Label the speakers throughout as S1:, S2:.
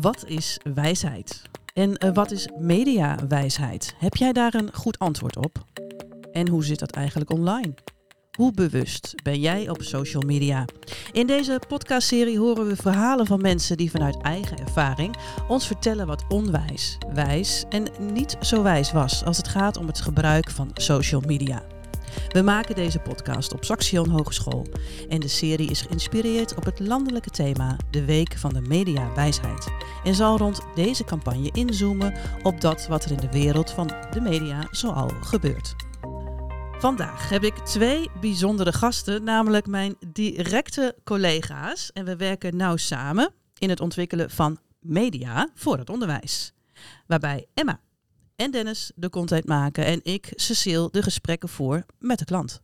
S1: Wat is wijsheid? En uh, wat is mediawijsheid? Heb jij daar een goed antwoord op? En hoe zit dat eigenlijk online? Hoe bewust ben jij op social media? In deze podcastserie horen we verhalen van mensen die vanuit eigen ervaring ons vertellen wat onwijs, wijs en niet zo wijs was als het gaat om het gebruik van social media. We maken deze podcast op Saxion Hogeschool en de serie is geïnspireerd op het landelijke thema De Week van de Media Wijsheid en zal rond deze campagne inzoomen op dat wat er in de wereld van de media zoal gebeurt. Vandaag heb ik twee bijzondere gasten, namelijk mijn directe collega's. En we werken nauw samen in het ontwikkelen van media voor het onderwijs. Waarbij Emma en Dennis de content maken en ik, Cecile, de gesprekken voer met de klant.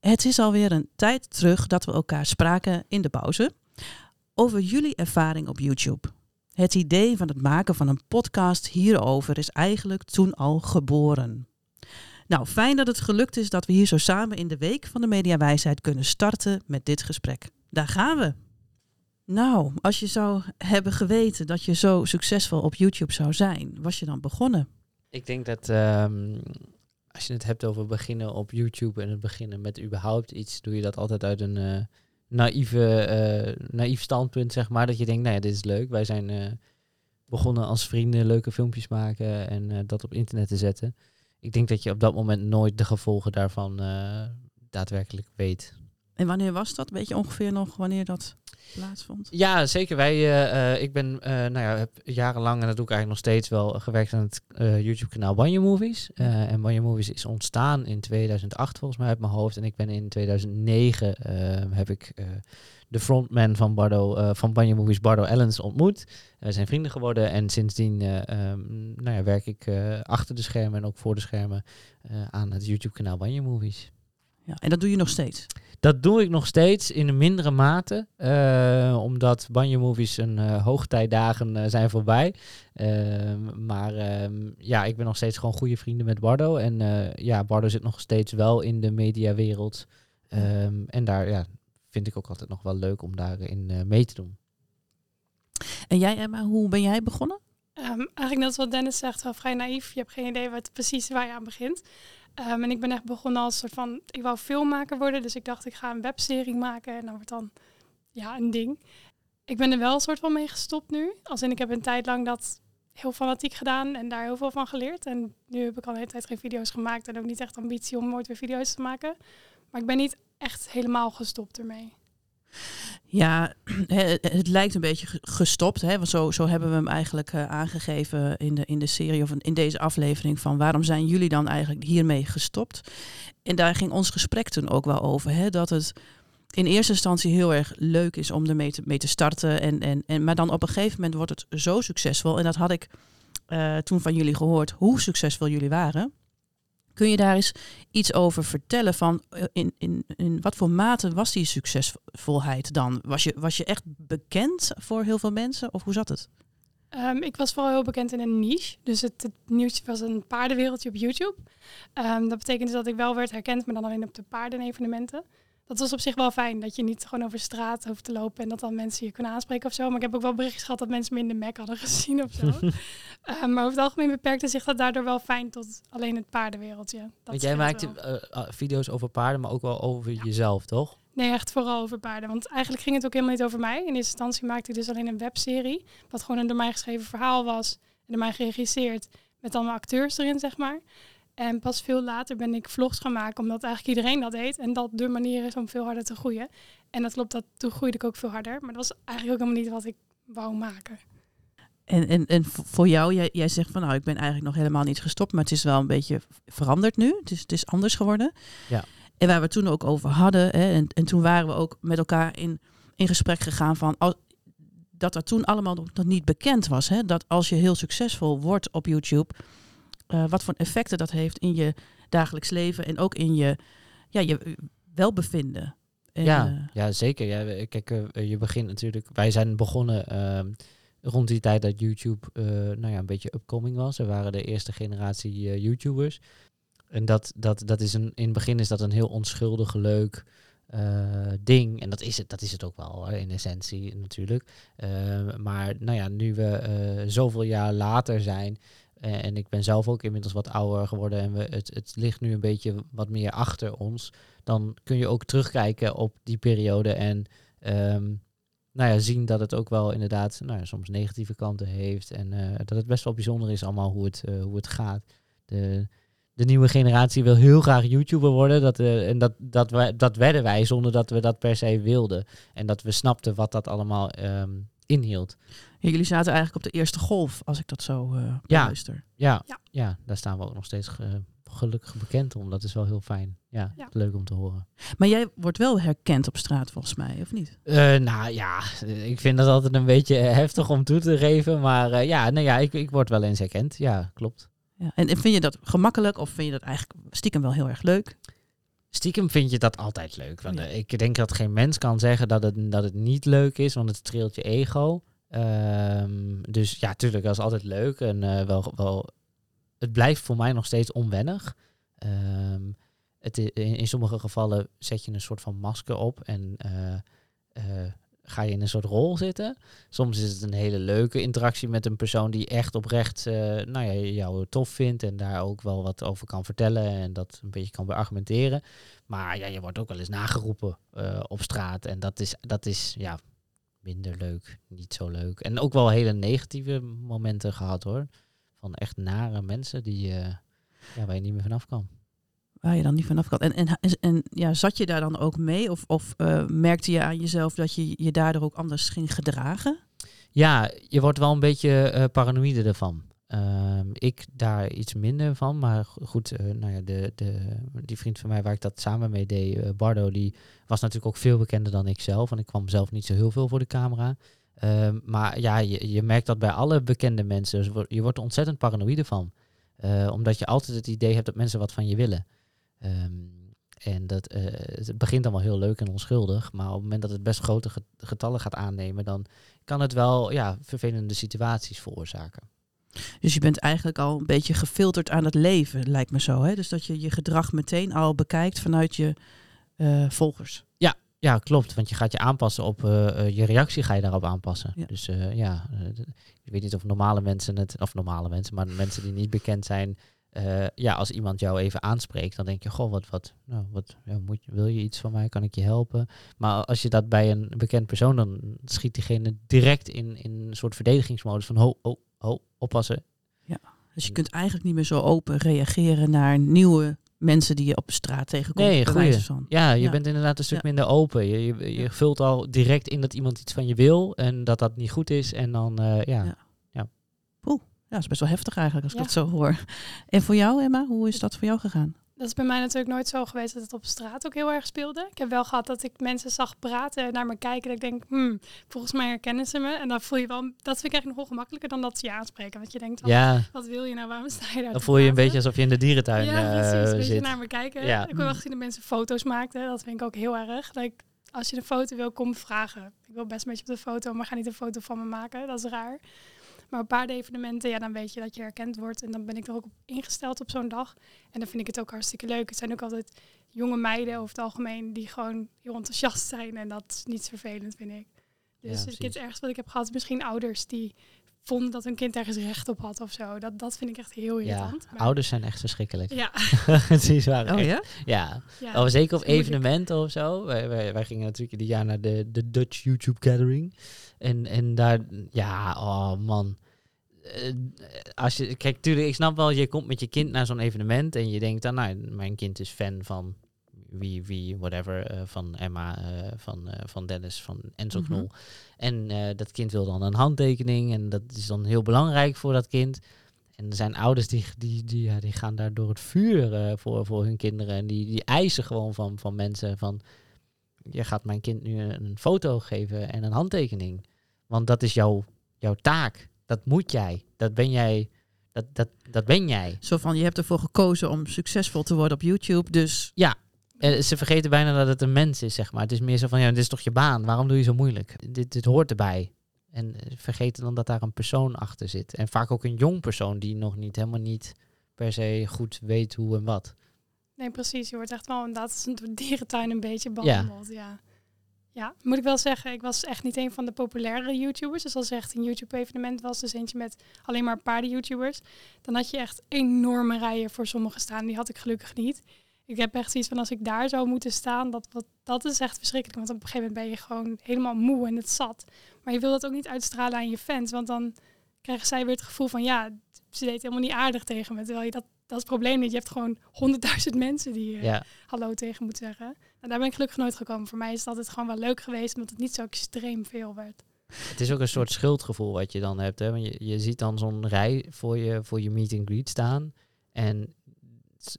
S1: Het is alweer een tijd terug dat we elkaar spraken in de pauze over jullie ervaring op YouTube. Het idee van het maken van een podcast hierover is eigenlijk toen al geboren. Nou, fijn dat het gelukt is dat we hier zo samen in de Week van de Mediawijsheid kunnen starten met dit gesprek. Daar gaan we. Nou, als je zou hebben geweten dat je zo succesvol op YouTube zou zijn, was je dan begonnen?
S2: Ik denk dat um, als je het hebt over beginnen op YouTube en het beginnen met überhaupt iets, doe je dat altijd uit een uh, naïeve, uh, naïef standpunt, zeg maar. Dat je denkt, nou ja, dit is leuk. Wij zijn uh, begonnen als vrienden leuke filmpjes maken en dat op internet te zetten. Ik denk dat je op dat moment nooit de gevolgen daarvan daadwerkelijk weet.
S1: En wanneer was dat? Weet je ongeveer nog wanneer dat plaatsvond?
S2: Ja, zeker. Wij, uh, ik ben, uh, nou ja, heb jarenlang, en dat doe ik eigenlijk nog steeds wel, gewerkt aan het uh, YouTube-kanaal Banje Movies. en Banje Movies is ontstaan in 2008 volgens mij uit mijn hoofd. En ik ben in 2009, heb ik de frontman van, Bardo, van Banje Movies, Bardo Ellens, ontmoet. We zijn vrienden geworden en sindsdien um, nou ja, werk ik achter de schermen en ook voor de schermen aan het YouTube-kanaal Banje Movies.
S1: Ja, en dat doe je nog steeds?
S2: Dat doe ik nog steeds in een mindere mate. Uh, omdat Banjo Movies een uh, hoogtijdagen uh, zijn voorbij. Ehm, maar ehm, ja, ik ben nog steeds gewoon goede vrienden met Bardo. En ja, Bardo zit nog steeds wel in de mediawereld. Um, en daar ja, vind ik ook altijd nog wel leuk om daarin mee te doen.
S1: En jij Emma, hoe ben jij begonnen?
S3: Um, eigenlijk net wat Dennis zegt, wel vrij naïef. Je hebt geen idee wat precies waar je aan begint. Um, en ik ben echt begonnen als soort van, ik wou filmmaker worden, dus ik dacht ik ga een webserie maken en dan wordt dan ja een ding. Ik ben er wel een soort van mee gestopt nu. Als in ik heb een tijd lang dat heel fanatiek gedaan en daar heel veel van geleerd. En nu heb ik al een hele tijd geen video's gemaakt en ook niet echt ambitie om nooit weer video's te maken. Maar ik ben niet echt helemaal gestopt ermee.
S1: Ja, het lijkt een beetje gestopt. Hè? Want zo, zo hebben we hem eigenlijk uh, aangegeven in de, in de serie of in deze aflevering van waarom zijn jullie dan eigenlijk hiermee gestopt? En daar ging ons gesprek toen ook wel over. Hè? Dat het in eerste instantie heel erg leuk is om ermee te, mee te starten. En, en, en, maar dan op een gegeven moment wordt het zo succesvol. En dat had ik uh, toen van jullie gehoord, hoe succesvol jullie waren. Kun je daar eens iets over vertellen van eh, in, in, in wat voor mate was die succesvolheid dan? Was je, was je echt bekend voor heel veel mensen of hoe zat het?
S3: Um, ik was vooral heel bekend in een niche. Dus het, het nieuwtje was een paardenwereldje op YouTube. Um, dat betekende dat ik wel werd herkend, maar dan alleen op de paardenevenementen dat was op zich wel fijn. Dat je niet gewoon over straat hoeft te lopen en dat dan mensen je kunnen aanspreken of zo. Maar ik heb ook wel berichtjes gehad dat mensen me in de Mac hadden gezien of zo. uh, maar over het algemeen beperkte zich dat daardoor wel fijn tot alleen het paardenwereldje. Dat
S2: Want jij maakt uh, video's over paarden, maar ook wel over jezelf, toch?
S3: Nee, echt vooral over paarden. Want eigenlijk ging het ook helemaal niet over mij. In eerste instantie maakte ik dus alleen een webserie. Wat gewoon een door mij geschreven verhaal was. En door mij geregisseerd. Met allemaal acteurs erin, zeg maar. En pas veel later ben ik vlogs gaan maken, omdat eigenlijk iedereen dat deed. En dat de manier is om veel harder te groeien. En dat klopt, dat, toen groeide ik ook veel harder. Maar dat was eigenlijk ook helemaal niet wat ik wou maken.
S1: En, en, en voor jou, jij, jij zegt van nou, ik ben eigenlijk nog helemaal niet gestopt, maar het is wel een beetje veranderd nu. Het is, het is anders geworden.
S2: Ja.
S1: En waar we het toen ook over hadden, hè, en, en toen waren we ook met elkaar in, in gesprek gegaan van als, dat dat toen allemaal nog niet bekend was. Hè, dat als je heel succesvol wordt op YouTube, uh, wat voor effecten dat heeft in je dagelijks leven en ook in je, ja, je welbevinden.
S2: En, ja, uh, ja, zeker. Ja, kijk, uh, je begint natuurlijk. Wij zijn begonnen ehm, rond die tijd dat YouTube nou ja, een beetje upcoming was. We waren de eerste generatie YouTubers. En dat, dat, dat is een, in het begin is dat een heel onschuldig, leuk, eh, ding. En dat is het, dat is het ook wel hoor, in essentie natuurlijk. Eh, maar nou ja, nu we eh, zoveel jaar later zijn. Eh, en ik ben zelf ook inmiddels wat ouder geworden. En we, het, het ligt nu een beetje wat meer achter ons. Dan kun je ook terugkijken op die periode. En ehm, nou ja, zien dat het ook wel inderdaad nou ja, soms negatieve kanten heeft. En eh, dat het best wel bijzonder is allemaal hoe het, eh, hoe het gaat. De, de nieuwe generatie wil heel graag YouTuber worden. Dat, en dat, dat, dat werden wij zonder dat we dat per se wilden. En dat we snapten wat dat allemaal ehm, inhield.
S1: Ja, jullie zaten eigenlijk op de eerste golf, als ik dat zo eh
S2: Ja.
S1: beluister.
S2: Ja,
S3: Ja.
S2: ja. daar staan we ook nog steeds eh, gelukkig bekend om. Dat is wel heel fijn. Ja,
S3: Ja.
S2: leuk om te horen.
S1: Maar jij wordt wel herkend op straat, volgens mij, of niet?
S2: Eh, nou ja, ik vind dat altijd een beetje heftig om toe te geven. Maar eh, ja, nou ja ik, ik word wel eens herkend. Ja, klopt.
S1: Ja. En, en vind je dat gemakkelijk of vind je dat eigenlijk stiekem wel heel erg leuk?
S2: Stiekem vind je dat altijd leuk. Want
S1: Ja.
S2: eh, ik denk dat geen mens kan zeggen dat het, dat het niet leuk is, want het streelt je ego. Ehm, dus ja, tuurlijk, dat is altijd leuk. En eh, wel, wel, het blijft voor mij nog steeds onwennig. Ehm, het, in, in sommige gevallen zet je een soort van masker op en eh, ga je in een soort rol zitten. Soms is het een hele leuke interactie met een persoon die echt oprecht eh, nou ja, jou tof vindt en daar ook wel wat over kan vertellen en dat een beetje kan beargumenteren. Maar ja, je wordt ook wel eens nageroepen eh, op straat en dat is, dat is ja, minder leuk, niet zo leuk. En ook wel hele negatieve momenten gehad hoor. Van echt nare mensen die, eh, ja, waar je niet meer vanaf kan.
S1: Waar je dan niet vanaf kan. En, en, en, ja, zat je daar dan ook mee? Of, of eh, merkte je aan jezelf dat je je daardoor ook anders ging gedragen?
S2: Ja, je wordt wel een beetje eh, paranoïde ervan. Ehm, ik daar iets minder van, maar go- goed, eh, nou ja, de, de, die vriend van mij waar ik dat samen mee deed, Bardo, die was natuurlijk ook veel bekender dan ik zelf. En ik kwam zelf niet zo heel veel voor de camera. Ehm, maar ja, je, je merkt dat bij alle bekende mensen. Dus je wordt er ontzettend paranoïde van. Omdat je altijd het idee hebt dat mensen wat van je willen. Ehm, en dat, eh, het begint allemaal heel leuk en onschuldig. Maar op het moment dat het best grote get- getallen gaat aannemen, dan kan het wel ja, vervelende situaties veroorzaken.
S1: Dus je bent eigenlijk al een beetje gefilterd aan het leven, lijkt me zo. Hè? Dus dat je je gedrag meteen al bekijkt vanuit je eh, volgers.
S2: Ja, klopt. Want je gaat je aanpassen op eh, je reactie, ga je daarop aanpassen.
S1: Ja.
S2: Dus ja, ik weet niet of normale mensen het, of normale mensen, maar mensen die niet bekend zijn, eh, ja, als iemand jou even aanspreekt, dan denk je, goh, wat, wat, nou, wat, ja, moet, je- wil je iets van mij? Kan ik je helpen? Maar als je dat bij een bekend persoon, dan schiet diegene direct in, in een soort verdedigingsmodus van, ho, ho, ho, oppassen.
S1: Dus je kunt eigenlijk niet meer zo open reageren naar nieuwe mensen die je op straat tegenkomt.
S2: Nee, goeie. Ja, je
S1: Ja.
S2: bent inderdaad een stuk
S1: Ja.
S2: minder open. Je, je, je
S1: Ja.
S2: vult al direct in dat iemand iets van je wil en dat dat niet goed is. En dan, eh, ja.
S1: Ja. Dat is best wel heftig eigenlijk als ik dat zo hoor. En voor jou, Emma, hoe is dat voor jou gegaan?
S3: Dat is bij mij natuurlijk nooit zo geweest dat het op straat ook heel erg speelde. Ik heb wel gehad dat ik mensen zag praten en naar me kijken. Dat ik denk, hmm, volgens mij herkennen ze me. En dan voel je wel, dat vind ik eigenlijk nog ongemakkelijker dan dat ze je aanspreken. Want je denkt, wat,
S2: ja,
S3: wat wil je nou, waarom sta je daar
S2: dan voel je je een beetje alsof je in de dierentuin
S3: Ja, precies. Een beetje
S2: zit.
S3: naar me kijken.
S2: Ja.
S3: Ik wil wel gezien dat mensen foto's maakten. Dat vind ik ook heel erg. Dat ik, als je een foto wil, kom vragen. Ik wil best een beetje op de foto, maar ga niet een foto van me maken. Dat is raar. Maar op paardenevenementen, ja, dan weet je dat je herkend wordt. En dan ben ik er ook op ingesteld op zo'n dag. En dan vind ik het ook hartstikke leuk. Het zijn ook altijd jonge meiden over het algemeen die gewoon heel enthousiast zijn. En dat is niet vervelend, vind ik. Dus het
S2: precies.
S3: kind ergens wat ik heb gehad, is misschien ouders die vonden dat hun kind ergens recht op had of zo. Dat, dat vind ik echt heel
S2: Ja,
S3: irritant. Maar-
S2: ouders zijn echt verschrikkelijk.
S3: Ja,
S2: Het is waar.
S1: Oh
S2: echt.
S1: ja?
S2: Ja.
S3: ja.
S2: Oh, zeker op evenementen of zo. Wij, wij, wij gingen natuurlijk ieder jaar naar de, de Dutch YouTube Gathering. En, en daar, ja, oh man. Eh, als je, kijk, tuurlijk, ik snap wel, je komt met je kind naar zo'n evenement en je denkt dan, nou, mijn kind is fan van wie, wie, whatever, eh, van Emma, eh, van, eh, van Dennis, van Enzo
S1: Mhm.
S2: Knol. En dat kind wil dan een handtekening en dat is dan heel belangrijk voor dat kind. En er zijn ouders die, die, die, ja, die gaan daar door het vuur voor, voor hun kinderen. En die, die eisen gewoon van, van mensen van... Je gaat mijn kind nu een, een foto geven en een handtekening. Want dat is jouw, jouw taak. Dat moet jij. Dat ben jij. Dat, dat, dat ben jij.
S1: Zo van, je hebt ervoor gekozen om succesvol te worden op YouTube. Dus
S2: En ze vergeten bijna dat het een mens is, zeg maar. Het is meer zo van, ja, dit is toch je baan? Waarom doe je zo moeilijk? Dit, dit hoort erbij. En eh, vergeten dan dat daar een persoon achter zit. En vaak ook een jong persoon die nog niet helemaal niet per se goed weet hoe en wat.
S3: nee, precies. Je wordt echt wel inderdaad een dierentuin een beetje behandeld. Ja. ja. moet ik wel zeggen, ik was echt niet een van de populaire YouTubers. Dus als er echt een YouTube-evenement was, dus eentje met alleen maar paarden-YouTubers, dan had je echt enorme rijen voor sommigen staan. Die had ik gelukkig niet. Ik heb echt zoiets van als ik daar zou moeten staan, dat, wat, dat is echt verschrikkelijk. Want op een gegeven moment ben je gewoon helemaal moe en het zat. Maar je wil dat ook niet uitstralen aan je fans, want dan krijgen zij weer het gevoel van ja, ze deed helemaal niet aardig tegen me. Terwijl je dat, dat is het probleem niet. Je hebt gewoon honderdduizend mensen die uh,
S2: Ja.
S3: hallo tegen moet zeggen. En daar ben ik gelukkig nooit gekomen. Voor mij is het altijd gewoon wel leuk geweest, omdat het niet zo extreem veel werd.
S2: Het is ook een soort schuldgevoel wat je dan hebt. Hè? Want je, je ziet dan zo'n rij voor je, voor je meet and greet staan. En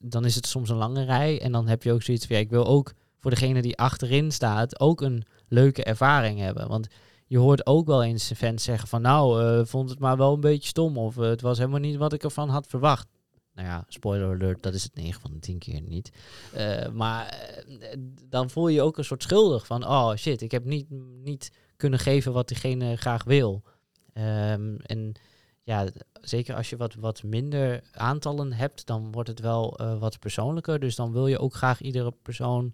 S2: dan is het soms een lange rij. En dan heb je ook zoiets van, ja, ik wil ook voor degene die achterin staat ook een leuke ervaring hebben. Want je hoort ook wel eens fans zeggen van, nou, eh, vond het maar wel een beetje stom. Of eh, het was helemaal niet wat ik ervan had verwacht. Nou ja, spoiler alert, dat is het 9 van de 10 keer niet. Eh, maar dan voel je je ook een soort schuldig van, oh shit, ik heb niet, niet kunnen geven wat diegene graag wil. Ehm, en ja, zeker als je wat, wat minder aantallen hebt, dan wordt het wel eh, wat persoonlijker. Dus dan wil je ook graag iedere persoon,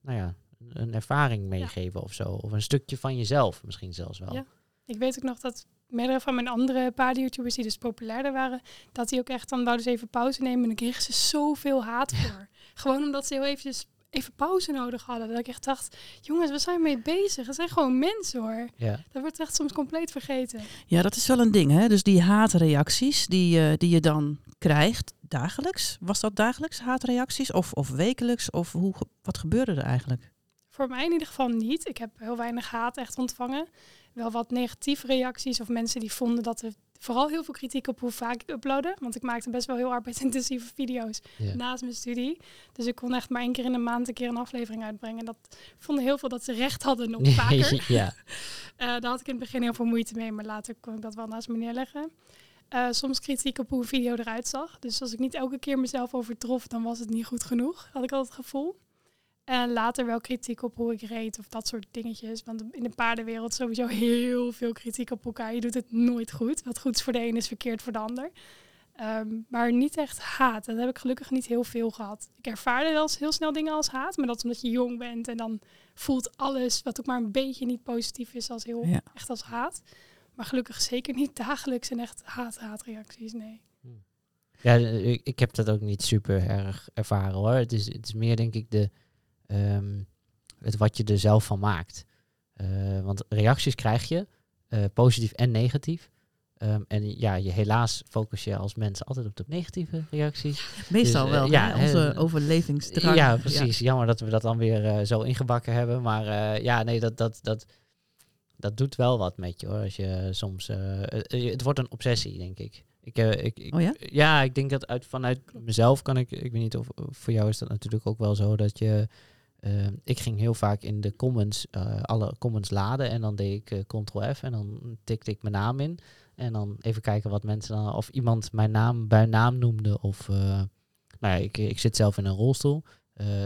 S2: nou ja, een ervaring meegeven of zo. Of een stukje van jezelf misschien zelfs wel.
S3: Ja. Ik weet ook nog dat meerdere van mijn andere paarden-YouTubers die dus populairder waren, dat die ook echt dan wouden ze even pauze nemen en dan kregen ze zoveel haat voor. Gewoon omdat ze heel eventjes even pauze nodig hadden. Dat ik echt dacht, jongens, we zijn mee bezig. Het zijn gewoon mensen hoor.
S2: Ja.
S3: Dat wordt echt soms compleet vergeten.
S1: Ja, dat is wel een ding, hè? Dus die haatreacties die, eh, die je dan krijgt dagelijks. Was dat dagelijks haatreacties of, of wekelijks? Of hoe, wat gebeurde er eigenlijk?
S3: Voor mij in ieder geval niet. Ik heb heel weinig haat echt ontvangen. Wel wat negatieve reacties of mensen die vonden dat er vooral heel veel kritiek op hoe vaak ik uploadde. Want ik maakte best wel heel arbeidsintensieve video's naast mijn studie. Dus ik kon echt maar één keer in de maand een keer een aflevering uitbrengen. Dat vonden heel veel dat ze recht hadden op vaker.
S2: ja.
S3: Eh, daar had ik in het begin heel veel moeite mee, maar later kon ik dat wel naast me neerleggen. Eh, soms kritiek op hoe een video eruit zag. Dus als ik niet elke keer mezelf overtrof, dan was het niet goed genoeg, had ik altijd het gevoel. En later wel kritiek op hoe ik reed of dat soort dingetjes. Want in de paardenwereld sowieso heel veel kritiek op elkaar. Je doet het nooit goed. Wat goed is voor de een is verkeerd voor de ander. Ehm, maar niet echt haat. Dat heb ik gelukkig niet heel veel gehad. Ik ervaarde wel eens heel snel dingen als haat. Maar dat is omdat je jong bent en dan voelt alles wat ook maar een beetje niet positief is als heel
S1: Ja.
S3: echt als haat. Maar gelukkig zeker niet dagelijks en echt haat-haatreacties, nee.
S2: Ja, ik, ik heb dat ook niet super erg ervaren hoor. Het is, het is meer denk ik de, ehm, het wat je er zelf van maakt. Eh, want reacties krijg je, eh, positief en negatief. Ehm, en ja, je helaas focus je als mensen altijd op de negatieve reacties.
S1: Meestal
S2: Dus, eh,
S1: wel,
S2: ja,
S1: onze overlevingsdrang.
S2: Ja, precies. Jammer dat we dat dan weer zo ingebakken hebben. Maar ja, nee, dat, dat, dat, dat doet wel wat met je hoor. Als je soms. het wordt een obsessie, denk ik. Ik, ik, ik-
S1: Oh ja?
S2: ja, ik denk dat uit, vanuit mezelf kan ik. Ik weet niet of voor jou is dat natuurlijk ook wel zo dat je. Eh, ik ging heel vaak in de comments, eh, alle comments laden en dan deed ik eh, Ctrl F en dan tikte ik mijn naam in. En dan even kijken wat mensen dan, of iemand mijn naam bij naam noemde. Of, eh, nou ja, ik, ik zit zelf in een rolstoel.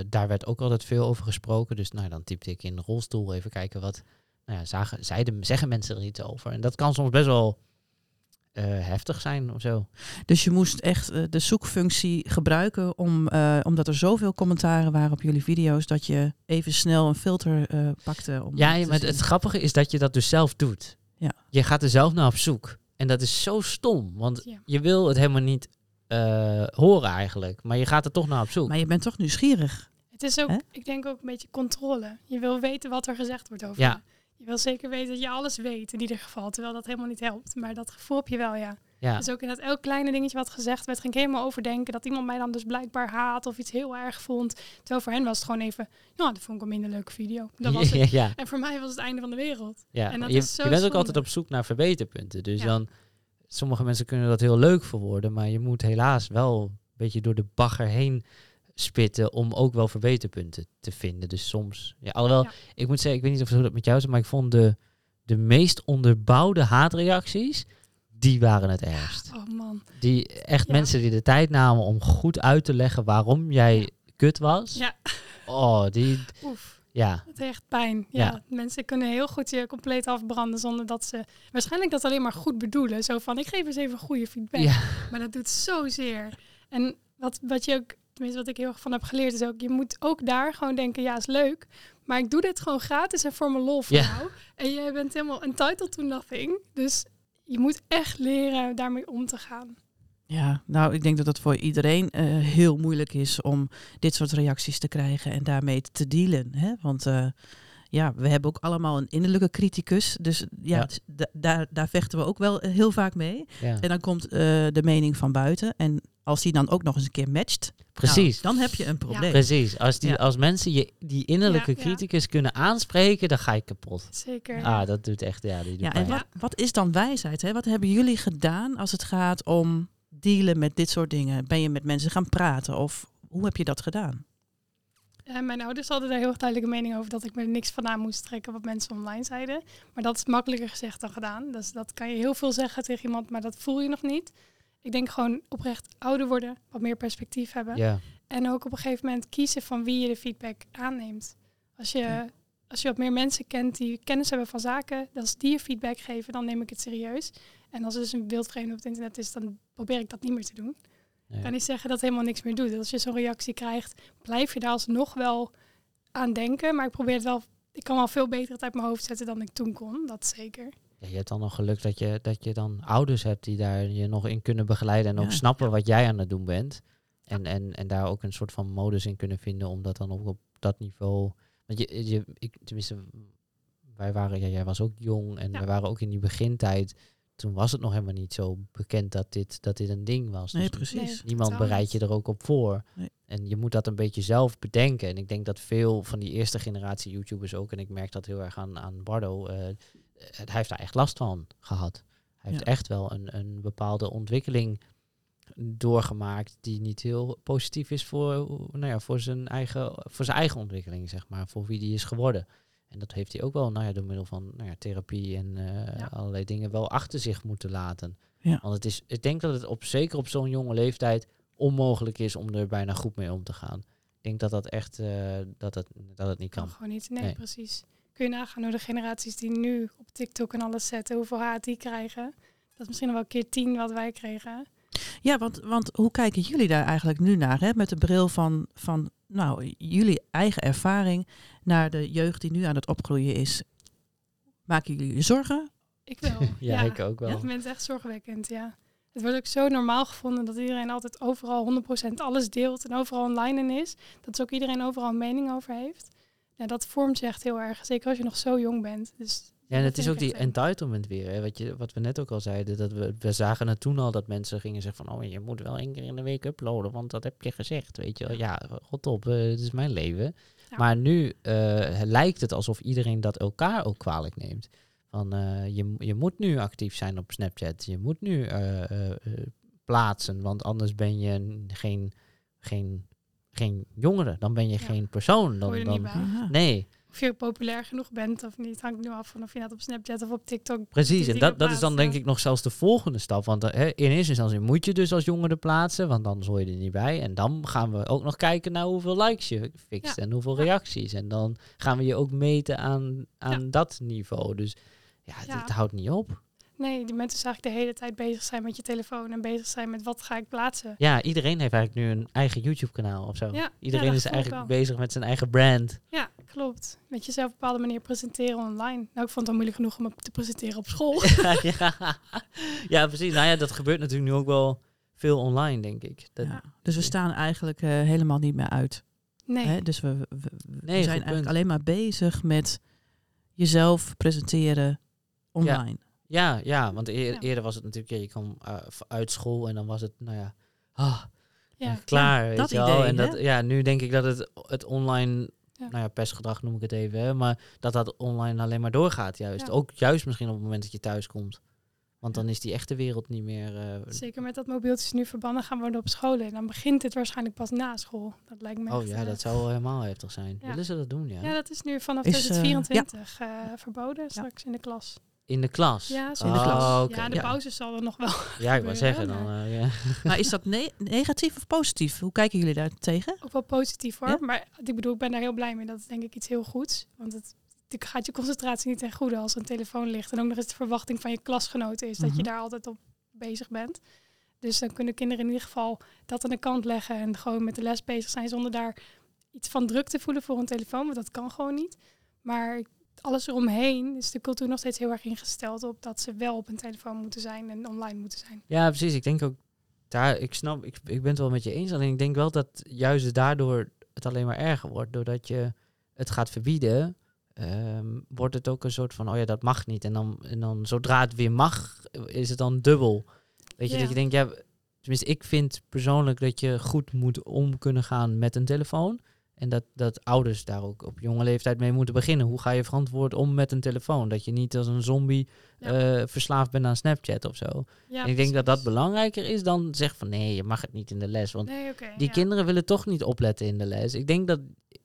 S2: Daar werd ook altijd veel over gesproken. Dus nou, dan typte ik in de rolstoel even kijken wat, nou ja, zagen, zeiden, zeggen mensen er iets over. En dat kan soms best wel eh, heftig zijn of zo.
S1: Dus je moest echt eh, de zoekfunctie gebruiken om, eh, omdat er zoveel commentaren waren op jullie video's, dat je even snel een filter eh, pakte. Om
S2: Ja, maar het, het grappige is dat je dat dus zelf doet.
S1: Ja.
S2: Je gaat er zelf naar op zoek. En dat is zo stom, want
S3: Ja.
S2: je wil het helemaal niet eh, horen eigenlijk. Maar je gaat er toch naar op zoek.
S1: Maar je bent toch nieuwsgierig.
S3: Het is ook, ik denk ook een beetje controle. Je wil weten wat er gezegd wordt over
S2: Ja.
S3: je. Je wil zeker weten dat je alles weet in ieder geval, terwijl dat helemaal niet helpt. Maar dat gevoel heb je wel, ja.
S2: ja.
S3: Dus ook in dat elk kleine dingetje wat gezegd werd, ging ik helemaal overdenken dat iemand mij dan dus blijkbaar haat of iets heel erg vond. Terwijl voor hen was het gewoon even, nou, dat vond ik een minder leuke video. Dat was het.
S2: ja,
S3: En voor mij was het einde van de wereld.
S2: ja.
S3: En dat
S2: je,
S3: is zo
S2: je bent ook altijd op zoek naar verbeterpunten. Dus
S3: Ja.
S2: dan, sommige mensen kunnen dat heel leuk verwoorden, maar je moet helaas wel een beetje door de bagger heen spitten om ook wel verbeterpunten te vinden. Dus soms, ja, alhoewel,
S3: Ja.
S2: ik moet zeggen, ik weet niet of dat met jou is, maar ik vond de, de meest onderbouwde haatreacties, die waren het ergst.
S3: Oh man.
S2: Die echt
S3: Ja.
S2: mensen die de tijd namen om goed uit te leggen waarom jij kut was.
S3: Ja,
S2: Oh, die,
S3: oef.
S2: ja.
S3: Het heeft echt pijn. Ja.
S2: Ja.
S3: Mensen kunnen heel goed je compleet afbranden zonder dat ze waarschijnlijk dat alleen maar goed bedoelen. Zo van, ik geef eens even goede feedback. Maar dat doet zozeer. En wat, wat je ook tenminste wat ik heel erg van heb geleerd, is ook, je moet ook daar gewoon denken, ja, is leuk. Maar ik doe dit gewoon gratis en voor mijn lol voor
S2: Ja.
S3: jou. En jij bent helemaal entitled to nothing. Dus je moet echt leren daarmee om te gaan.
S1: Ja, nou, ik denk dat het voor iedereen eh, heel moeilijk is om dit soort reacties te krijgen en daarmee te dealen. Hè? Want eh, ja, we hebben ook allemaal een innerlijke criticus. Dus ja,
S2: Ja.
S1: da- daar, daar vechten we ook wel eh, heel vaak mee.
S2: Ja.
S1: En dan komt eh, de mening van buiten. En als die dan ook nog eens een keer matcht,
S2: Precies.
S1: nou, dan heb je een probleem.
S2: Precies. Als, die,
S1: Ja.
S2: als mensen je, die innerlijke
S3: Ja, ja.
S2: criticus kunnen aanspreken, dan ga je kapot.
S3: Zeker.
S2: Ah, dat doet echt, ja, die doet
S1: Ja, en wat, wat is dan wijsheid? Hè? Wat hebben jullie gedaan als het gaat om dealen met dit soort dingen? Ben je met mensen gaan praten of hoe heb je dat gedaan?
S3: Eh, mijn ouders hadden daar heel duidelijke mening over dat ik me er niks van aan moest trekken wat mensen online zeiden. Maar dat is makkelijker gezegd dan gedaan. Dus dat kan je heel veel zeggen tegen iemand, maar dat voel je nog niet. Ik denk gewoon oprecht ouder worden, wat meer perspectief hebben.
S2: Ja,
S3: En ook op een gegeven moment kiezen van wie je de feedback aanneemt. Als je,
S1: Ja.
S3: als je wat meer mensen kent die kennis hebben van zaken, als die je feedback geven, dan neem ik het serieus. En als er dus een wildvreemde op het internet is, dan probeer ik dat niet meer te doen. Ik kan niet zeggen dat helemaal niks meer doet. Als je zo'n reactie krijgt, blijf je daar alsnog wel aan denken. Maar ik probeer het wel, ik kan wel veel beter het uit mijn hoofd zetten dan ik toen kon. Dat zeker.
S2: Ja, je hebt dan nog geluk dat je, dat je dan ouders hebt die daar je nog in kunnen begeleiden en ook
S1: Ja.
S2: snappen wat jij aan het doen bent. En, en, en daar ook een soort van modus in kunnen vinden om dat dan ook op dat niveau. Want je, je ik, tenminste, wij waren, ja, jij was ook jong en
S3: Ja.
S2: we waren ook in die begintijd. Toen was het nog helemaal niet zo bekend dat dit, dat dit een ding was.
S1: Nee,
S2: Dus
S1: precies.
S3: Nee.
S2: Niemand bereidt je er ook op voor.
S1: Nee.
S2: En je moet dat een beetje zelf bedenken. En ik denk dat veel van die eerste generatie YouTubers ook, en ik merk dat heel erg aan, aan Bardo, eh, hij heeft daar echt last van gehad. Hij heeft
S1: Ja.
S2: echt wel een, een bepaalde ontwikkeling doorgemaakt die niet heel positief is voor, nou ja, voor, zijn eigen, voor zijn eigen ontwikkeling, zeg maar, voor wie die is geworden. En dat heeft hij ook wel, nou ja, door middel van nou ja, therapie en eh,
S3: Ja.
S2: allerlei dingen wel achter zich moeten laten.
S1: Ja.
S2: Want het is, ik denk dat het op, zeker op zo'n jonge leeftijd onmogelijk is om er bijna goed mee om te gaan. Ik denk dat dat echt, eh, dat, het, dat het niet
S3: Kan
S2: kan.
S3: gewoon niet. Nee,
S2: Nee.
S3: precies. Kun je nagaan hoe de generaties die nu op TikTok en alles zetten, hoeveel haat die krijgen. Dat is misschien nog wel keer tien wat wij kregen.
S1: Ja, want, want hoe kijken jullie daar eigenlijk nu naar? Hè? Met de bril van, van nou, jullie eigen ervaring naar de jeugd die nu aan het opgroeien is. Maken jullie je zorgen?
S3: Ik wel.
S2: Ja, ik ook wel.
S3: Ja, het echt zorgwekkend, ja. Het wordt ook zo normaal gevonden dat iedereen altijd overal 100% alles deelt en overal online in is. Dat is ook iedereen overal een mening over heeft. Ja, dat vormt je echt heel erg, zeker als je nog zo jong bent. Dus
S2: Ja, en het is ook die entitlement weer. Hè? Wat, je, wat we net ook al zeiden. Dat we, we zagen het toen al dat mensen gingen zeggen van... Oh, je moet wel één keer in de week uploaden, want dat heb je gezegd. Weet je wel. Ja, god op, eh, het is mijn leven.
S3: Ja.
S2: Maar nu eh, lijkt het alsof iedereen dat elkaar ook kwalijk neemt. Van, eh, je, je moet nu actief zijn op Snapchat. Je moet nu plaatsen, want anders ben je een- geen, geen, geen jongere. Dan ben je
S3: Ja.
S2: geen persoon. Dan,
S3: Hoor je er
S2: dan,
S3: niet bij.
S1: Aha.
S2: nee,
S3: Of je populair genoeg bent of niet, hangt nu af van of je net op Snapchat of op TikTok.
S2: Precies, en dat, dat is dan denk ik nog zelfs de volgende stap. Want eh, hè, in eerste instantie moet je dus als jongere plaatsen, want anders hoor je er niet bij. En dan gaan we ook nog kijken naar hoeveel likes je fixt
S3: Ja.
S2: en hoeveel
S3: Ja.
S2: reacties. En dan gaan we je ook meten aan, aan dat niveau. Dus ja, het,
S3: Ja.
S2: het houdt niet op.
S3: Nee, die mensen dus eigenlijk de hele tijd bezig zijn met je telefoon en bezig zijn met wat ga ik plaatsen.
S2: Ja, iedereen heeft eigenlijk nu een eigen YouTube-kanaal of zo.
S3: Ja,
S2: iedereen
S3: ja, dat
S2: is eigenlijk
S3: wel.
S2: bezig met zijn eigen brand.
S3: Ja, klopt. Met jezelf op een bepaalde manier presenteren online. Nou, ik vond het al moeilijk genoeg om me te presenteren op school.
S2: ja. ja, precies. Nou ja, dat gebeurt natuurlijk nu ook wel veel online, denk ik. Dat,
S1: Ja. Dus we staan eigenlijk eh, helemaal niet meer uit.
S3: Nee,
S1: Hè? Dus we, we,
S2: Nee,
S1: zijn eigenlijk
S2: punt.
S1: alleen maar bezig met jezelf presenteren online.
S2: Ja, ja, want eer-
S3: Ja.
S2: eerder was het natuurlijk, ja, je kwam eh, uit school en dan was het, nou ja, ah,
S3: ja.
S2: klaar. weet
S1: dat
S2: je wel.
S1: idee,
S2: En
S1: hè?
S2: dat, ja, nu denk ik dat het, het online, nou ja, pestgedrag noem ik het even, hè, maar dat dat online alleen maar doorgaat juist. Ook juist misschien op het moment dat je thuis komt. Want dan is die echte wereld niet meer... eh,
S3: Zeker met dat mobieltjes nu verbannen gaan worden op scholen. En dan begint het waarschijnlijk pas na school. Dat lijkt me
S2: oh
S3: echt,
S2: ja,
S3: eh,
S2: dat zou helemaal heftig zijn.
S3: Ja.
S2: Willen ze dat doen, ja?
S3: Ja, dat is nu vanaf
S1: Is, eh,
S3: 2024 eh, verboden straks in de klas.
S2: In de klas?
S3: Ja, zo
S1: In de klas.
S2: Oh, oké.
S3: Ja, de
S1: Ja.
S3: pauze zal er nog wel.
S2: Ja, ik wou
S3: gebeuren,
S2: zeggen dan.
S3: maar-
S2: eh, ja.
S1: Maar is dat ne- negatief of positief? Hoe kijken jullie daar tegen?
S3: Ook wel positief hoor.
S1: Ja?
S3: Maar ik bedoel, ik ben daar heel blij mee. Dat is denk ik iets heel goeds. Want het, het gaat je concentratie niet ten goede als een telefoon ligt. En ook nog eens de verwachting van je klasgenoten is dat
S1: Mhm.
S3: je daar altijd op bezig bent. Dus dan kunnen kinderen in ieder geval dat aan de kant leggen en gewoon met de les bezig zijn zonder daar iets van druk te voelen voor een telefoon, want dat kan gewoon niet. Maar alles eromheen is de cultuur nog steeds heel erg ingesteld op dat ze wel op een telefoon moeten zijn en online moeten zijn.
S2: Ja, precies. Ik denk ook daar, ik snap, ik, ik ben het wel met je eens. Alleen ik denk wel dat juist daardoor het alleen maar erger wordt. Doordat je het gaat verbieden, ehm, wordt het ook een soort van, oh ja, dat mag niet. En dan, en dan zodra het weer mag, is het dan dubbel. Weet je,
S3: Ja.
S2: dat je denkt, ja, tenminste, ik vind persoonlijk dat je goed moet om kunnen gaan met een telefoon. En dat, dat ouders daar ook op jonge leeftijd mee moeten beginnen. Hoe ga je verantwoord om met een telefoon? Dat je niet als een zombie
S3: Ja.
S2: eh, verslaafd bent aan Snapchat of zo.
S3: Ja,
S2: En ik denk dat dat belangrijker is dan zeggen van nee, je mag het niet in de les. Want
S3: Nee,
S2: die
S3: ja.
S2: kinderen willen toch niet opletten in de les. Ik denk dat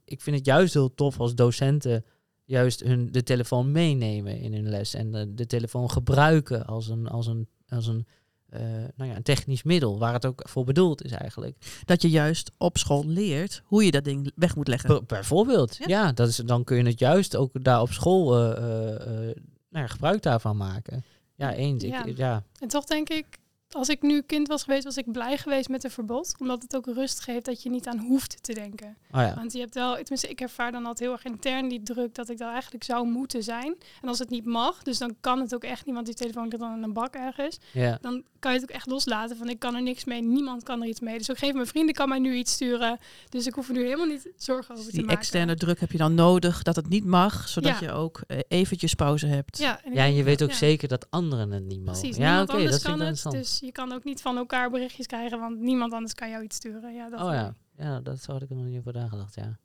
S2: ik vind het juist heel tof als docenten juist hun de telefoon meenemen in hun les en de, de telefoon gebruiken als een als een als een eh, nou ja, een technisch middel waar het ook voor bedoeld is eigenlijk.
S1: Dat je juist op school leert hoe je dat ding weg moet leggen.
S2: B- bijvoorbeeld,
S1: Ja.
S2: ja, dat is, dan kun je het juist ook daar op school eh, eh, eh, nou ja, gebruik daarvan maken. Ja, eens.
S3: Ja.
S2: Ik, ja.
S3: En toch denk ik, als ik nu kind was geweest, was ik blij geweest met een verbod. Omdat het ook rust geeft dat je niet aan hoeft te denken.
S2: Oh ja.
S3: Want je hebt wel, tenminste, ik ervaar dan altijd heel erg intern die druk dat ik daar eigenlijk zou moeten zijn. En als het niet mag, dus dan kan het ook echt niet, want die telefoon ligt dan in een bak ergens.
S2: ja.
S3: Dan kan je het ook echt loslaten van ik kan er niks mee, niemand kan er iets mee. Dus ook geen van mijn vrienden kan mij nu iets sturen. Dus ik hoef er nu helemaal niet zorgen over te
S1: Die
S3: maken.
S1: externe druk heb je dan nodig dat het niet mag, zodat
S3: Ja.
S1: je ook eh, eventjes pauze hebt.
S3: Ja, en ik
S2: ja, en je weet ook
S3: ja.
S2: zeker dat anderen het niet mogen.
S3: Precies,
S2: ja,
S3: niemand
S2: oké,
S3: anders
S2: dat
S3: kan het.
S2: interessant.
S3: Dus je kan ook niet van elkaar berichtjes krijgen, want niemand anders kan jou iets sturen. Ja, dat
S2: oh ja. ja, dat had ik er nog niet over nagedacht, ja.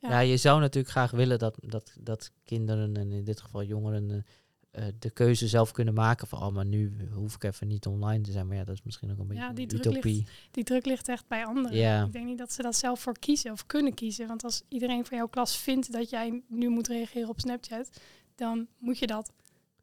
S3: Ja.
S2: ja. je zou natuurlijk graag willen dat, dat, dat kinderen en in dit geval jongeren eh, de keuze zelf kunnen maken van, oh, maar nu hoef ik even niet online te zijn. Maar ja, dat is misschien ook een beetje
S3: Ja, die druk
S2: utopie.
S3: Die druk ligt echt bij anderen. Ik denk niet dat ze dat zelf voor kiezen of kunnen kiezen. Want als iedereen van jouw klas vindt dat jij nu moet reageren op Snapchat, dan moet je dat.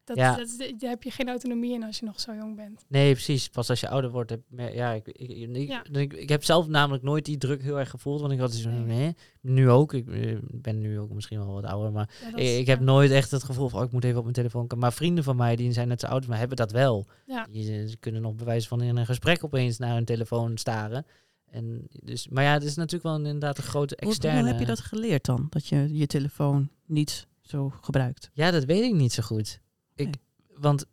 S3: Dat,
S2: Ja.
S3: dat daar heb je geen autonomie in als je nog zo jong bent.
S2: Nee, precies. Pas als je ouder wordt, heb, ja, ik, ik, ik,
S3: Ja.
S2: ik, ik heb zelf namelijk nooit die druk heel erg gevoeld. Want ik had zo,
S3: Nee.
S2: nee, nu ook. Ik eh, ben nu ook misschien wel wat ouder, maar
S3: Ja, dat
S2: ik,
S3: is-
S2: ik heb nooit echt het gevoel van, oh, ik moet even op mijn telefoon kijken. Maar vrienden van mij, die zijn net zo oud, maar hebben dat wel.
S3: Ja.
S2: Die, eh, ze kunnen nog bewijzen van in een gesprek opeens naar hun telefoon staren. En dus, maar ja, het is natuurlijk wel een- inderdaad een grote
S1: Hoe,
S2: externe...
S1: hoe heb je dat geleerd dan? Dat je je telefoon niet zo gebruikt?
S2: Ja, dat weet ik niet zo goed. Ik,
S1: Nee.
S2: Want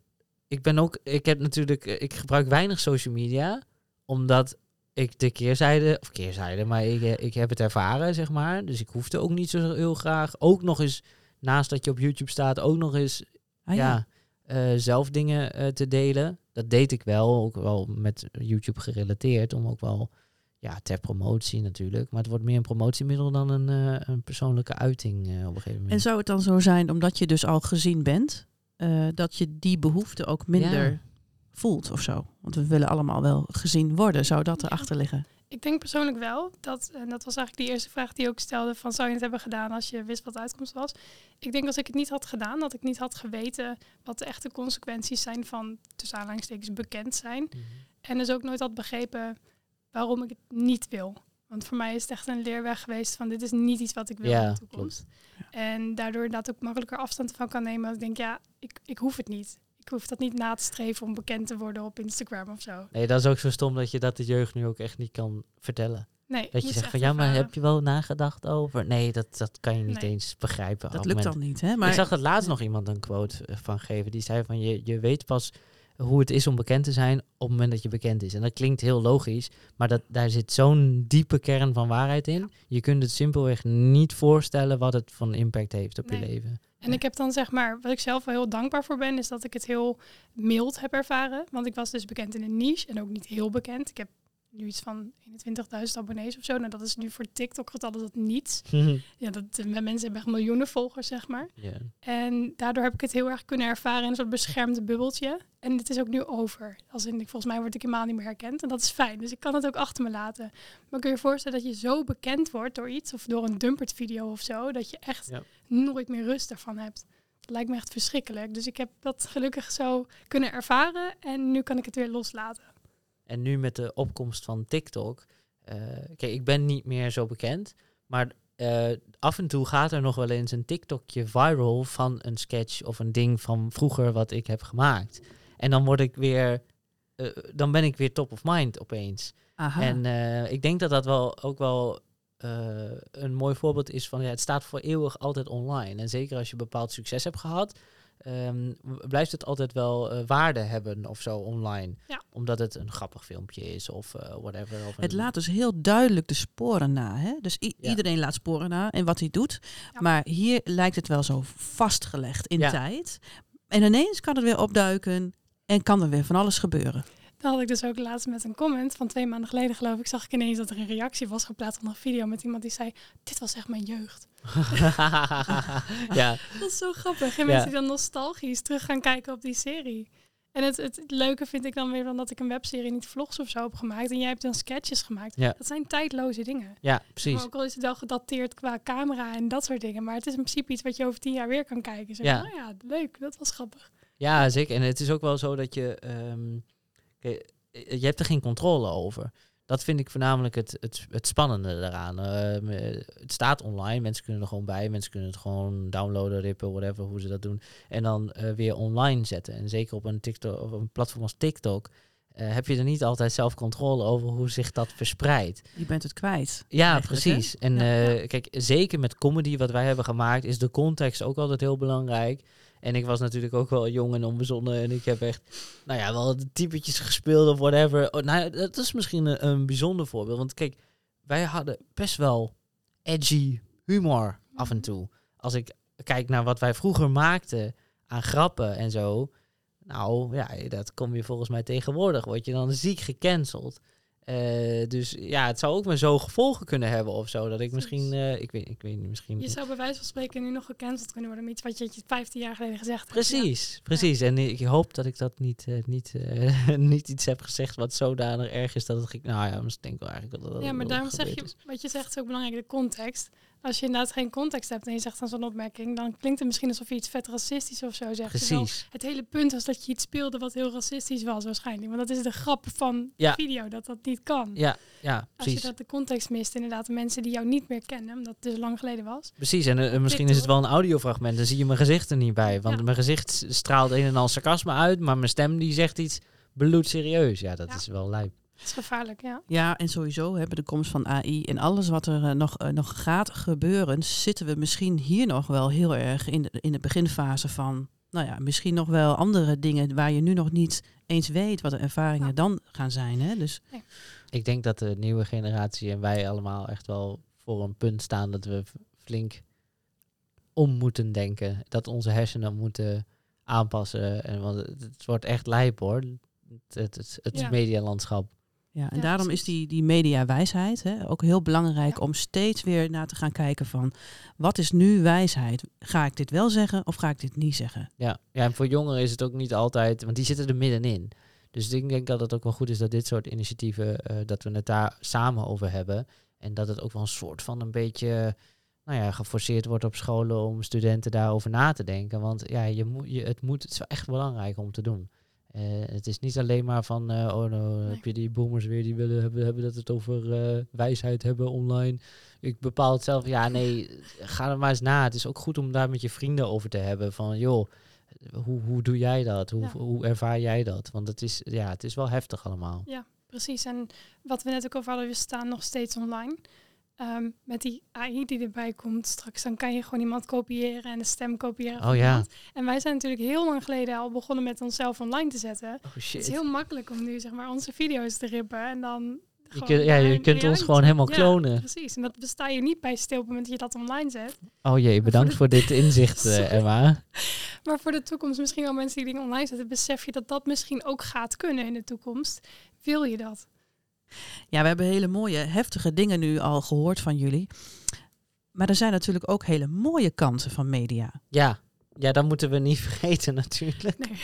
S2: ik ben ook, ik heb natuurlijk, eh, ik gebruik weinig social media, omdat ik de keerzijde, of keerzijde, maar ik, eh, ik heb het ervaren, zeg maar. Dus ik hoefde ook niet zo heel graag. Ook nog eens, naast dat je op YouTube staat, ook nog eens
S1: Ah,
S2: ja. eh, zelf dingen te delen. Dat deed ik wel, ook wel met YouTube gerelateerd, om ook wel, ja, ter promotie natuurlijk. Maar het wordt meer een promotiemiddel dan een, een persoonlijke uiting op een gegeven moment.
S1: En zou het dan zo zijn, omdat je dus al gezien bent, eh, dat je die behoefte ook minder
S2: Ja.
S1: voelt of zo? Want we willen allemaal wel gezien worden. Zou dat erachter liggen?
S3: Ik denk persoonlijk wel dat, en dat was eigenlijk die eerste vraag die ik ook stelde, van zou je het hebben gedaan als je wist wat de uitkomst was? Ik denk als ik het niet had gedaan, dat ik niet had geweten wat de echte consequenties zijn van, tussen aanhalingstekens, bekend zijn.
S2: Mhm.
S3: En dus ook nooit had begrepen waarom ik het niet wil. Want voor mij is het echt een leerweg geweest van dit is niet iets wat ik wil
S2: Ja,
S3: in de toekomst. En daardoor inderdaad ook makkelijker afstand van kan nemen. Ik denk, ja, ik, ik hoef het niet. Ik hoef dat niet na te streven om bekend te worden op Instagram of zo.
S2: Nee, dat is ook zo stom dat je dat de jeugd nu ook echt niet kan vertellen.
S3: Nee,
S2: Dat je zegt van ja, maar heb je wel nagedacht over? Nee, dat, dat kan je niet
S3: Nee.
S2: eens begrijpen.
S1: Dat
S2: het
S1: lukt dan niet, hè? Maar
S2: Ik zag dat laatst nog iemand een quote eh, van geven. Die zei van je, je weet pas hoe het is om bekend te zijn op het moment dat je bekend is. En dat klinkt heel logisch, maar dat, daar zit zo'n diepe kern van waarheid in. Je kunt het simpelweg niet voorstellen wat het van impact heeft op je leven.
S3: En ik heb dan zeg maar, wat ik zelf wel heel dankbaar voor ben, is dat ik het heel mild heb ervaren. Want ik was dus bekend in een niche en ook niet heel bekend. Ik heb nu iets van 21.000 abonnees of zo. Nou, dat is nu voor TikTok getallen dat niets. Ja, dat eh, mensen hebben echt miljoenen volgers, zeg maar. En daardoor heb ik het heel erg kunnen ervaren in een soort beschermd bubbeltje. En het is ook nu over. Als in, volgens mij word ik helemaal niet meer herkend. En dat is fijn. Dus ik kan het ook achter me laten. Maar kun je je voorstellen dat je zo bekend wordt door iets of door een dumpert video of zo, dat je echt nooit meer rust ervan hebt. Dat lijkt me echt verschrikkelijk. Dus ik heb dat gelukkig zo kunnen ervaren en nu kan ik het weer loslaten.
S2: En nu met de opkomst van TikTok. eh, kijk, ik ben niet meer zo bekend. Maar eh, af en toe gaat er nog wel eens een TikTokje viral van een sketch of een ding van vroeger wat ik heb gemaakt. En dan word ik weer eh, dan ben ik weer top of mind opeens.
S1: Aha.
S2: En ik denk dat dat wel ook wel een mooi voorbeeld is van ja, het staat voor eeuwig altijd online. En zeker als je bepaald succes hebt gehad, ehm, blijft het altijd wel eh, waarde hebben of zo online.
S3: Ja.
S2: Omdat het een grappig filmpje is of eh, whatever. Of
S1: Het
S2: een-
S1: laat dus heel duidelijk de sporen na. Hè? Dus
S2: Ja.
S1: iedereen laat sporen na en wat hij doet.
S3: Ja.
S1: Maar hier lijkt het wel zo vastgelegd in
S2: Ja.
S1: tijd. En ineens kan het weer opduiken en kan er weer van alles gebeuren.
S3: Dan had ik dus ook laatst met een comment van twee maanden geleden, geloof ik, zag ik ineens dat er een reactie was geplaatst onder een video met iemand die zei: Dit was echt mijn jeugd.
S2: ja,
S3: Dat is zo grappig. En
S2: Ja.
S3: mensen die dan nostalgisch terug gaan kijken op die serie. En het, het leuke vind ik dan weer dan dat ik een webserie niet vlogs of zo heb gemaakt. En jij hebt dan sketches gemaakt.
S2: Ja.
S3: Dat zijn tijdloze dingen.
S2: ja,
S3: Maar
S2: precies.
S3: ook al is het wel gedateerd qua camera en dat soort dingen. Maar het is in principe iets wat je over tien jaar weer kan kijken. Zeg,
S2: Ja.
S3: oh ja, leuk. Dat was grappig.
S2: Ja, zeker. En het is ook wel zo dat je... ehm, eh, je hebt er geen controle over. Dat vind ik voornamelijk het, het, het spannende daaraan. Ehm, eh, het staat online, mensen kunnen er gewoon bij. Mensen kunnen het gewoon downloaden, rippen, whatever, hoe ze dat doen. En dan eh, weer online zetten. En zeker op een, TikTok, of een platform als TikTok... eh, heb je er niet altijd zelf controle over hoe zich dat verspreidt.
S1: Je bent het kwijt.
S2: Ja,
S1: hè?
S2: precies. En
S3: Ja,
S2: eh, kijk, zeker met comedy wat wij hebben gemaakt, is de context ook altijd heel belangrijk. En ik was natuurlijk ook wel jong en onbezonnen. En ik heb echt, nou ja, wel typetjes gespeeld of whatever. Oh, nou, dat is misschien een, een bijzonder voorbeeld. Want kijk, wij hadden best wel edgy humor af en toe. Als ik kijk naar wat wij vroeger maakten aan grappen en zo. Nou ja, dat kom je volgens mij tegenwoordig. Word je dan ziek gecanceld. Eh, dus ja, het zou ook maar zo gevolgen kunnen hebben of zo. Dat ik misschien, eh, ik, weet, ik weet niet, misschien...
S3: Je zou bij wijze van spreken nu nog gecanceld kunnen worden met iets wat je 15 jaar geleden gezegd hebt.
S2: Precies, precies. En ik hoop dat ik dat niet, eh, niet, niet iets heb gezegd wat zodanig erg is dat het... ging- Nou ja, misschien denk ik wel eigenlijk dat
S3: Ja,
S2: dat
S3: ja maar daarom zeg je,
S2: is.
S3: wat je zegt is ook belangrijk, de context. Als je inderdaad geen context hebt en je zegt dan zo'n opmerking, dan klinkt het misschien alsof je iets vet racistisch of zo zegt. Terwijl
S2: Precies.
S3: Het hele punt was dat je iets speelde wat heel racistisch was waarschijnlijk. Want dat is de grap van
S2: Ja.
S3: de video, dat dat niet kan.
S2: Ja, ja,
S3: Als je
S2: precies.
S3: dat de context mist, inderdaad, de mensen die jou niet meer kennen, omdat het dus lang geleden was.
S2: Precies, en eh, misschien is het wel een audiofragment. Dan zie je mijn gezicht er niet bij. Want
S3: Ja.
S2: mijn gezicht straalt een en al sarcasme uit, maar mijn stem die zegt iets bloedserieus. Ja, dat
S3: Ja.
S2: is wel lijp.
S3: Is gevaarlijk, ja.
S1: Ja, en sowieso hebben de komst van AI en alles wat er eh, nog, eh, nog gaat gebeuren, zitten we misschien hier nog wel heel erg in de, in de beginfase van, nou ja, misschien nog wel andere dingen waar je nu nog niet eens weet wat de ervaringen
S3: Ja.
S1: dan gaan zijn. Hè? Dus
S2: Ik denk dat de nieuwe generatie en wij allemaal echt wel voor een punt staan dat we flink om moeten denken. Dat onze hersenen moeten aanpassen. En, want het, het wordt echt lijp hoor. Het, het, het, het
S3: Ja.
S2: medialandschap.
S1: Ja, en
S3: Ja,
S1: daarom
S3: precies.
S1: is die, die mediawijsheid hè, ook heel belangrijk
S3: Ja.
S1: om steeds weer naar te gaan kijken van, wat is nu wijsheid? Ga ik dit wel zeggen of ga ik dit niet zeggen?
S2: Ja. ja, en voor jongeren is het ook niet altijd, want die zitten er middenin. Dus ik denk dat het ook wel goed is dat dit soort initiatieven, eh, dat we het daar samen over hebben. En dat het ook wel een soort van een beetje, nou ja, geforceerd wordt op scholen om studenten daarover na te denken. Want ja, je moet, je, het moet, het is wel echt belangrijk om te doen. Eh, het is niet alleen maar van, eh, oh nou
S3: Nee.
S2: heb je die boomers weer, die willen hebben, hebben dat het over eh, wijsheid hebben online. Ik bepaal het zelf. Ja, nee, ga er maar eens na. Het is ook goed om daar met je vrienden over te hebben. Van, joh, hoe, hoe doe jij dat? Hoe,
S3: Ja.
S2: hoe ervaar jij dat? Want het is, ja, het is wel heftig allemaal.
S3: Precies, en wat we net ook over hadden, we staan nog steeds online. Ehm, met die AI die erbij komt straks, dan kan je gewoon iemand kopiëren en de stem kopiëren. van
S2: Oh ja.
S3: iemand. En wij zijn natuurlijk heel lang geleden al begonnen met onszelf online te zetten.
S2: Oh
S3: Het is
S2: shit.
S3: heel makkelijk om nu zeg maar onze video's te rippen en dan.
S2: Je, kunt, ja, je kunt ons gewoon helemaal
S3: Ja,
S2: klonen.
S3: Precies, en dat besta je niet bij stil op het moment dat je dat online zet.
S2: Oh jee, bedankt
S3: de-
S2: voor dit inzicht, eh. Emma.
S3: Maar voor de toekomst, misschien wel mensen die dingen online zetten, besef je dat dat misschien ook gaat kunnen in de toekomst. Wil je dat?
S1: Ja, we hebben hele mooie, heftige dingen nu al gehoord van jullie. Maar er zijn natuurlijk ook hele mooie kanten van media.
S2: Ja. ja, dat moeten we niet vergeten natuurlijk.
S3: Nee.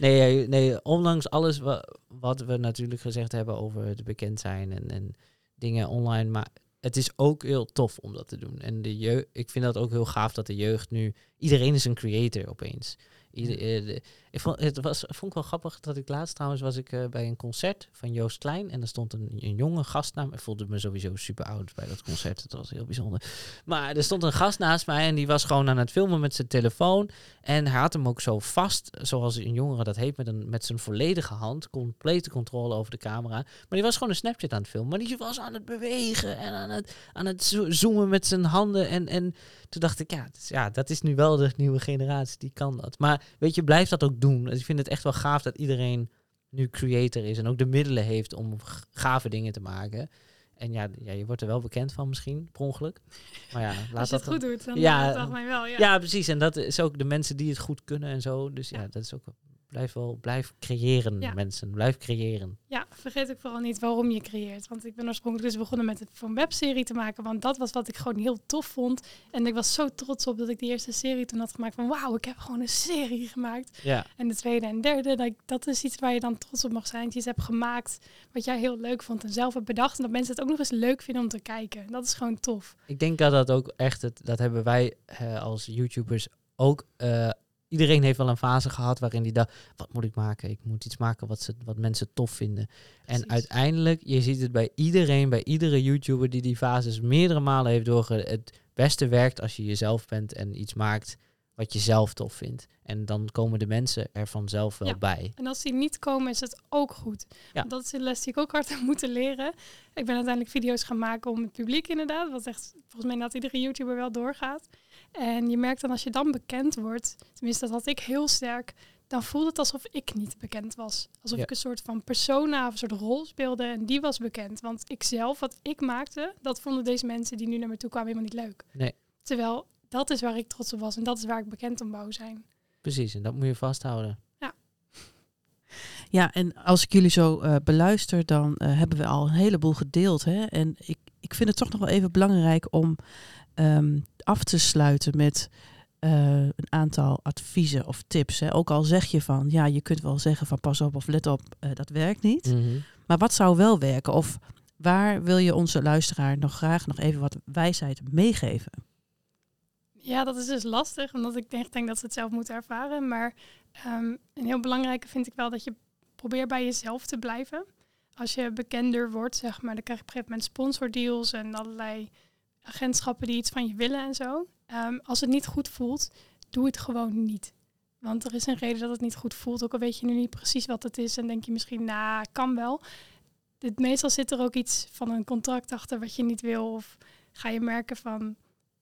S2: Nee, nee ondanks alles wa- wat we natuurlijk gezegd hebben over het bekend zijn en, en dingen online. Maar het is ook heel tof om dat te doen. En de jeugd, ik vind dat ook heel gaaf dat de jeugd nu... Iedereen is een creator opeens. Ieder, eh, de- ik vond, het was, vond ik wel grappig dat ik laatst trouwens was ik eh, bij een concert van Joost Klein. En er stond een, een jonge gast naast me. Ik voelde me sowieso super oud bij dat concert. Het was heel bijzonder. Maar er stond een gast naast mij en die was gewoon aan het filmen met zijn telefoon. En hij had hem ook zo vast, zoals een jongere dat heet, met, een, met zijn volledige hand. Complete controle over de camera. Maar die was gewoon een Snapchat aan het filmen. Maar die was aan het bewegen en aan het, aan het zo- zoomen met zijn handen. En, en toen dacht ik, ja, ja, dat is nu wel de nieuwe generatie, die kan dat. Maar weet je, blijf dat ook doen. Dus ik vind het echt wel gaaf dat iedereen nu creator is en ook de middelen heeft om gave dingen te maken. En ja, ja, je wordt er wel bekend van misschien, per ongeluk. Maar ja, laat
S3: Als je
S2: dat
S3: het
S2: dan-
S3: goed doet, dan
S2: Ja,
S3: het algemeen wel. Ja.
S2: ja. precies. En dat is ook de mensen die het goed kunnen en zo. Dus ja,
S3: Ja.
S2: dat is ook. Blijf wel, blijf creëren,
S3: Ja.
S2: mensen. Blijf creëren.
S3: Ja, vergeet ook vooral niet waarom je creëert. Want ik ben oorspronkelijk dus begonnen met het voor een webserie te maken. Want dat was wat ik gewoon heel tof vond. En ik was zo trots op dat ik die eerste serie toen had gemaakt. Van wauw, ik heb gewoon een serie gemaakt.
S2: Ja,
S3: En de tweede en derde, dat, dat is iets waar je dan trots op mag zijn. Dat je iets hebt gemaakt wat jij heel leuk vond en zelf hebt bedacht. En dat mensen het ook nog eens leuk vinden om te kijken. Dat is gewoon tof.
S2: ik denk dat dat ook echt, het, dat hebben wij eh, als YouTubers ook. eh, iedereen heeft wel een fase gehad waarin die dacht, wat moet ik maken? Ik moet iets maken wat, ze, wat mensen tof vinden. En uiteindelijk, je ziet het bij iedereen, bij iedere YouTuber die die fases meerdere malen heeft doorge... Het beste werkt als je jezelf bent en iets maakt wat je zelf tof vindt. En dan komen de mensen er vanzelf wel
S3: Ja.
S2: bij.
S3: En als die niet komen, is het ook goed.
S2: Ja.
S3: Dat is een les die ik ook hard heb moeten leren. Ik ben uiteindelijk video's gaan maken om het publiek inderdaad. Wat echt volgens mij dat iedere YouTuber wel doorgaat. En je merkt dan als je dan bekend wordt, tenminste dat had ik heel sterk, dan voelde het alsof ik niet bekend was. Alsof
S2: Ja.
S3: ik een soort van persona of een soort rol speelde en die was bekend. Want ik zelf, wat ik maakte, dat vonden deze mensen die nu naar me toe kwamen helemaal niet leuk.
S2: Nee.
S3: Terwijl dat is waar ik trots op was en dat is waar ik bekend om wou zijn.
S2: Precies, en dat moet je vasthouden.
S1: Ja, en als ik jullie zo eh, beluister, dan eh, hebben we al een heleboel gedeeld. Hè? En ik, ik vind het toch nog wel even belangrijk om ehm, af te sluiten met eh, een aantal adviezen of tips. Hè? Ook al zeg je van, ja, je kunt wel zeggen van pas op of let op, eh, dat werkt niet.
S2: Mhm.
S1: Maar wat zou wel werken? Of waar wil je onze luisteraar nog graag nog even wat wijsheid meegeven?
S3: Ja, dat is dus lastig, omdat ik denk, denk dat ze het zelf moeten ervaren. Maar ehm, een heel belangrijke vind ik wel dat je probeert bij jezelf te blijven. Als je bekender wordt, zeg maar, dan krijg je op een gegeven moment sponsordeals en allerlei agentschappen die iets van je willen en zo. Ehm, als het niet goed voelt, doe het gewoon niet. Want er is een reden dat het niet goed voelt, ook al weet je nu niet precies wat het is en denk je misschien, nou, kan wel. Dit, meestal zit er ook iets van een contract achter wat je niet wil of ga je merken van,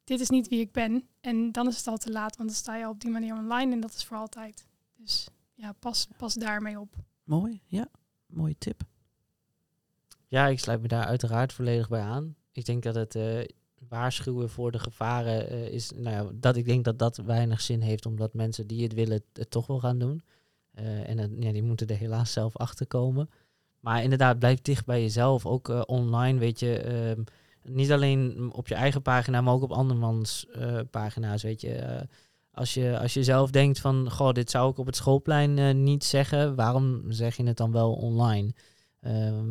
S3: dit is niet wie ik ben. En dan is het al te laat, want dan sta je al op die manier online en dat is voor altijd. Dus ja, pas, pas daarmee op.
S1: Mooi, ja. Mooie tip.
S2: Ja, ik sluit me daar uiteraard volledig bij aan. Ik denk dat het eh, waarschuwen voor de gevaren eh, is, nou ja, dat ik denk dat dat weinig zin heeft, omdat mensen die het willen het toch wel gaan doen. Eh, en het- ja, die moeten er helaas zelf achter komen. Maar inderdaad, blijf dicht bij jezelf. Ook eh, online, weet je. ehm, niet alleen op je eigen pagina, maar ook op andermans pagina's, weet je. Als je. Als je zelf denkt van, goh, dit zou ik op het schoolplein niet zeggen, waarom zeg je het dan wel online? Ehm,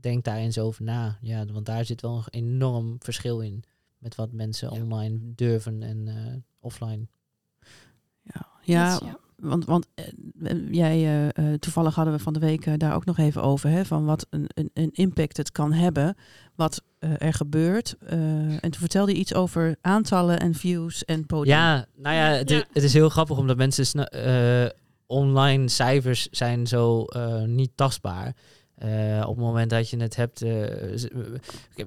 S2: denk daar eens over na. Ja, want daar zit wel een enorm verschil in met wat mensen
S3: Ja.
S2: online durven en eh, offline.
S1: Ja, ja,
S3: ja.
S1: want, want eh, jij, eh, eh, toevallig hadden we van de week daar ook nog even over, hè, van wat een, een, een impact het kan hebben, wat er gebeurt. Eh, en toen vertelde je iets over aantallen en views en podium.
S2: Ja, nou ja, het,
S3: Ja.
S2: Is, het is heel grappig omdat mensen eh, online cijfers zijn zo eh, niet tastbaar. Eh, op het moment dat je het hebt, eh,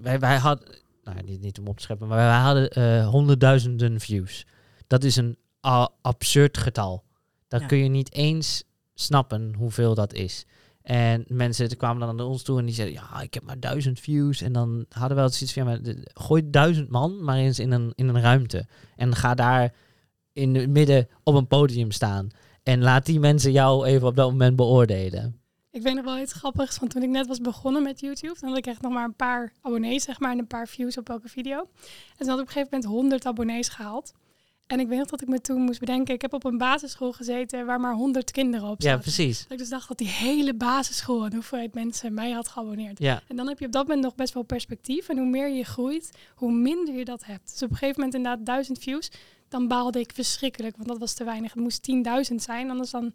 S2: wij, wij hadden, nou niet, niet om op te scheppen, maar wij hadden eh, honderdduizenden views. Dat is een absurd getal. Dat
S1: Ja.
S2: kun je niet eens snappen hoeveel dat is. En mensen kwamen dan naar ons toe en die zeiden, ja, ik heb maar duizend views. En dan hadden we wel zoiets van, ja, maar de- gooi duizend man maar eens in een, in een ruimte. En ga daar in het midden op een podium staan. En laat die mensen jou even op dat moment beoordelen.
S3: Ik weet nog wel iets grappigs, want toen ik net was begonnen met YouTube, dan had ik echt nog maar een paar abonnees, zeg maar, en een paar views op elke video. En toen had ik op een gegeven moment 100 abonnees gehaald. En ik weet nog dat ik me toen moest bedenken, ik heb op een basisschool gezeten waar maar 100 kinderen op
S2: Ja,
S3: zaten.
S2: precies.
S3: Dat ik dus dacht dat die hele basisschool en hoeveelheid mensen mij had geabonneerd.
S2: Ja,
S3: En dan heb je op dat moment nog best wel perspectief. En hoe meer je groeit, hoe minder je dat hebt. Dus op een gegeven moment inderdaad 1000 views. Dan baalde ik verschrikkelijk, want dat was te weinig. Het moest 10.000 zijn, anders dan,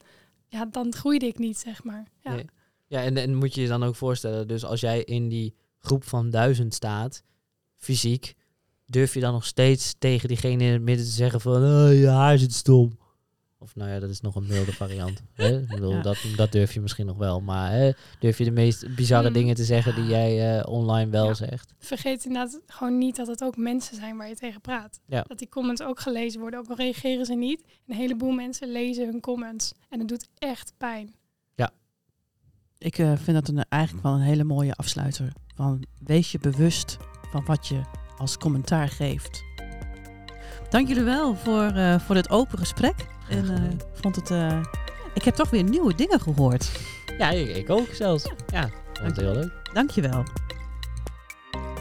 S3: ja, dan groeide ik niet, zeg maar. Ja.
S2: Ja en, en moet je je dan ook voorstellen, dus als jij in die groep van duizend staat, fysiek, durf je dan nog steeds tegen diegene in het midden te zeggen van, oh, je haar zit stom. Of nou ja, dat is nog een milde variant. Hè? Ik bedoel,
S1: Ja.
S2: dat, dat durf je misschien nog wel. Maar hè, durf je de meest bizarre
S3: Mm.
S2: dingen te zeggen die jij eh, online wel
S3: Ja.
S2: zegt?
S3: Vergeet inderdaad gewoon niet dat het ook mensen zijn waar je tegen praat.
S2: Ja.
S3: Dat die comments ook gelezen worden, ook al reageren ze niet. Een heleboel mensen lezen hun comments. En het doet echt pijn.
S1: Ik eh, vind dat een, eigenlijk wel een hele mooie afsluiter. Van wees je bewust van wat je als commentaar geeft. Dank jullie wel voor, eh, voor dit open gesprek. En eh, ik vond het. eh, ik heb toch weer nieuwe dingen gehoord.
S2: Ja, ik, ik ook zelfs. Ja, vond het heel leuk.
S1: Dankjewel.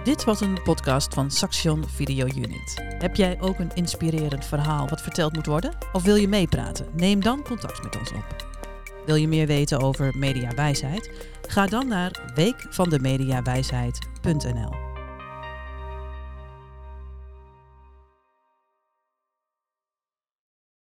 S1: Dit was een podcast van Saxion Video Unit. Heb jij ook een inspirerend verhaal wat verteld moet worden? Of wil je meepraten? Neem dan contact met ons op. Wil je meer weten over mediawijsheid? Ga dan naar weekvandemediawijsheid.nl.